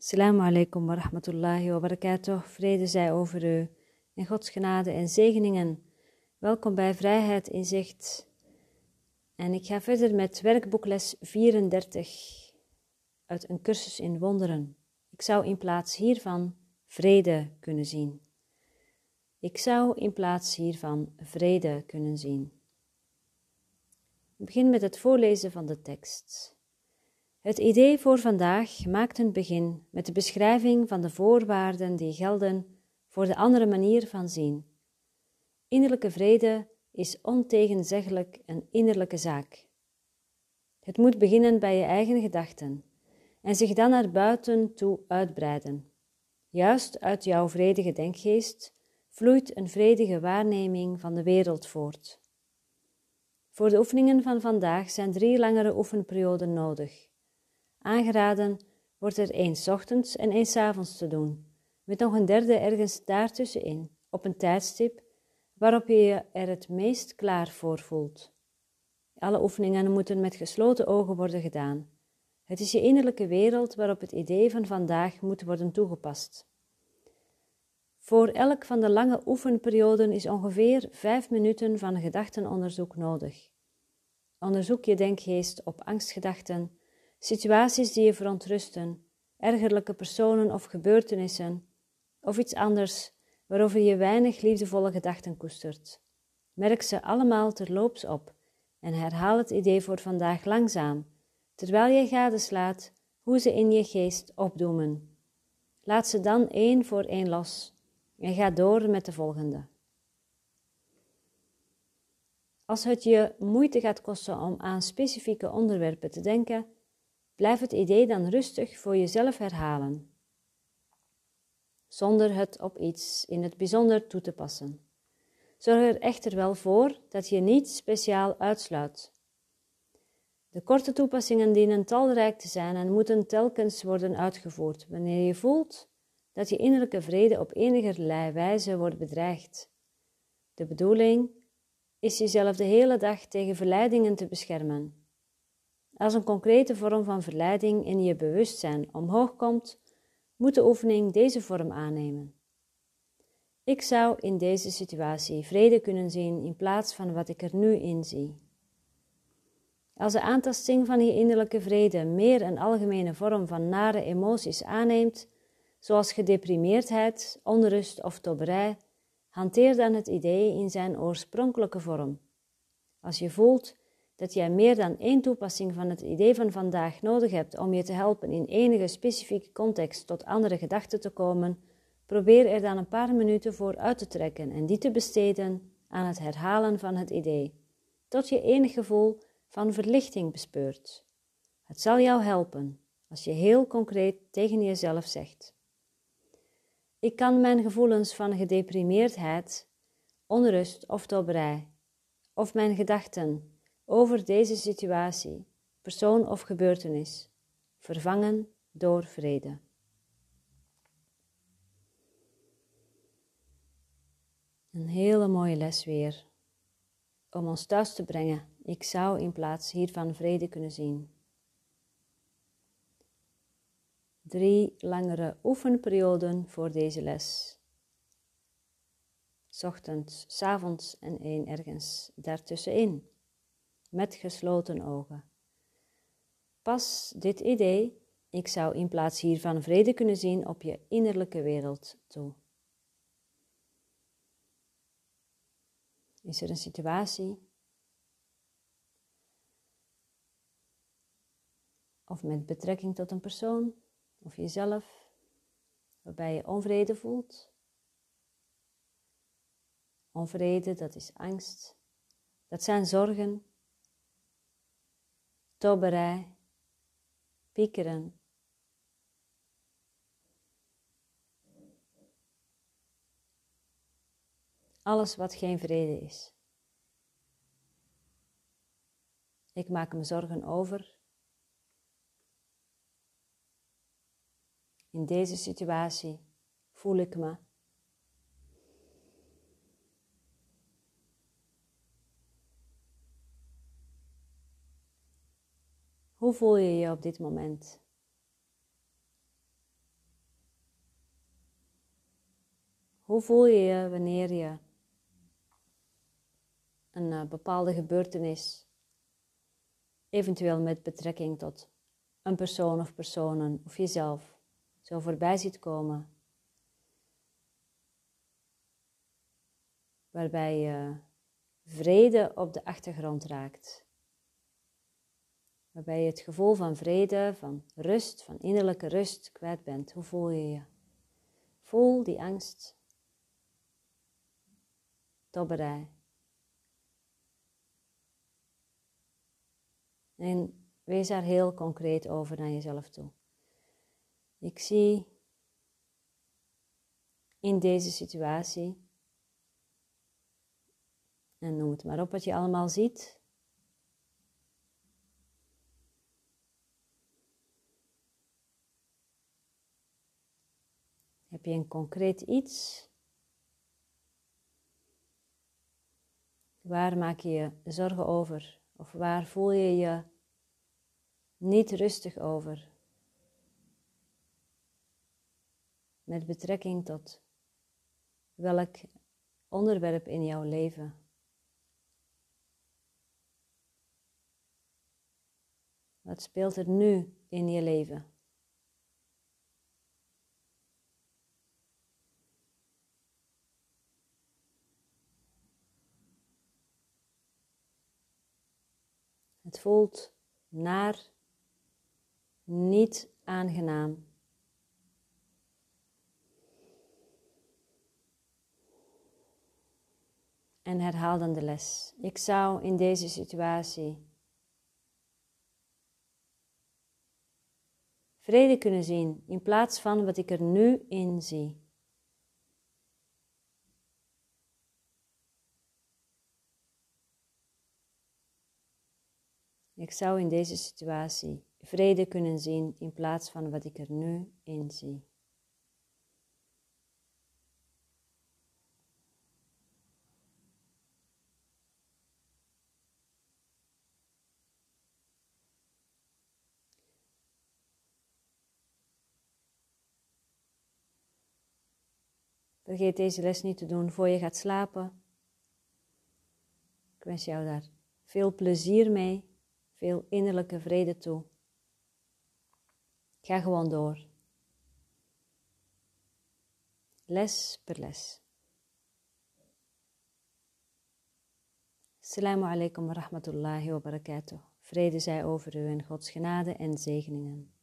Assalamu alaikum wa rahmatullahi wa barakatuh. Vrede zij over u. In Gods genade en zegeningen. Welkom bij Vrijheid in Zicht. En ik ga verder met werkboekles 34 uit een cursus in wonderen. Ik zou in plaats hiervan vrede kunnen zien. Ik zou in plaats hiervan vrede kunnen zien. Ik begin met het voorlezen van de tekst. Het idee voor vandaag maakt een begin met de beschrijving van de voorwaarden die gelden voor de andere manier van zien. Innerlijke vrede is ontegenzeggelijk een innerlijke zaak. Het moet beginnen bij je eigen gedachten en zich dan naar buiten toe uitbreiden. Juist uit jouw vredige denkgeest vloeit een vredige waarneming van de wereld voort. Voor de oefeningen van vandaag zijn drie langere oefenperioden nodig. Aangeraden wordt er één ochtends en één avonds te doen, met nog een derde ergens daartussenin, op een tijdstip waarop je je er het meest klaar voor voelt. Alle oefeningen moeten met gesloten ogen worden gedaan. Het is je innerlijke wereld waarop het idee van vandaag moet worden toegepast. Voor elk van de lange oefenperioden is ongeveer vijf minuten van gedachtenonderzoek nodig. Onderzoek je denkgeest op angstgedachten, situaties die je verontrusten, ergerlijke personen of gebeurtenissen, of iets anders waarover je weinig liefdevolle gedachten koestert. Merk ze allemaal terloops op en herhaal het idee voor vandaag langzaam, terwijl je gadeslaat hoe ze in je geest opdoemen. Laat ze dan één voor één los en ga door met de volgende. Als het je moeite gaat kosten om aan specifieke onderwerpen te denken, Blijf het idee dan rustig voor jezelf herhalen, zonder het op iets in het bijzonder toe te passen. Zorg er echter wel voor dat je niet speciaal uitsluit. De korte toepassingen dienen talrijk te zijn en moeten telkens worden uitgevoerd wanneer je voelt dat je innerlijke vrede op enige wijze wordt bedreigd. De bedoeling is jezelf de hele dag tegen verleidingen te beschermen als een concrete vorm van verleiding in je bewustzijn omhoog komt, moet de oefening deze vorm aannemen. Ik zou in deze situatie vrede kunnen zien in plaats van wat ik er nu in zie. Als de aantasting van je innerlijke vrede meer een algemene vorm van nare emoties aanneemt, zoals gedeprimeerdheid, onrust of tobberij, hanteer dan het idee in zijn oorspronkelijke vorm. Als je voelt dat jij meer dan één toepassing van het idee van vandaag nodig hebt om je te helpen in enige specifieke context tot andere gedachten te komen, probeer er dan een paar minuten voor uit te trekken en die te besteden aan het herhalen van het idee, tot je enig gevoel van verlichting bespeurt. Het zal jou helpen als je heel concreet tegen jezelf zegt: Ik kan mijn gevoelens van gedeprimeerdheid, onrust of dobberij, of mijn gedachten over deze situatie, persoon of gebeurtenis, vervangen door vrede. Een hele mooie les weer om ons thuis te brengen. Ik zou in plaats hiervan vrede kunnen zien. Drie langere oefenperioden voor deze les. Ochtends, s avonds en één ergens daartussenin met gesloten ogen. Pas dit idee, ik zou in plaats hiervan vrede kunnen zien op je innerlijke wereld toe. Is er een situatie of met betrekking tot een persoon of jezelf waarbij je onvrede voelt? Onvrede, dat is angst. Dat zijn zorgen tobberij, piekeren. Alles wat geen vrede is. Ik maak me zorgen over. In deze situatie voel ik me Hoe voel je je op dit moment? Hoe voel je je wanneer je een eh, bepaalde gebeurtenis, eventueel met betrekking tot een persoon of personen of jezelf, zo voorbij ziet komen? Waarbij je vrede op de achtergrond raakt. Waarbij je het gevoel van vrede, van rust, van innerlijke rust kwijt bent. Hoe voel je je? Voel die angst. Tobberij. En wees daar heel concreet over naar jezelf toe. Ik zie in deze situatie, en noem het maar op wat je allemaal ziet. Je een concreet iets? Waar maak je je zorgen over? Of waar voel je je niet rustig over? Met betrekking tot welk onderwerp in jouw leven? Wat speelt er nu in je leven? Voelt naar, niet aangenaam. En herhaal dan de les. Ik zou in deze situatie vrede kunnen zien in plaats van wat ik er nu in zie. Ik zou in deze situatie vrede kunnen zien in plaats van wat ik er nu in zie. Vergeet deze les niet te doen voor je gaat slapen. Ik wens jou daar veel plezier mee veel innerlijke vrede toe. Ga gewoon door. Les per les. Assalamu alaikum wa rahmatullahi wa barakatuh. Vrede zij over u en Gods genade en zegeningen.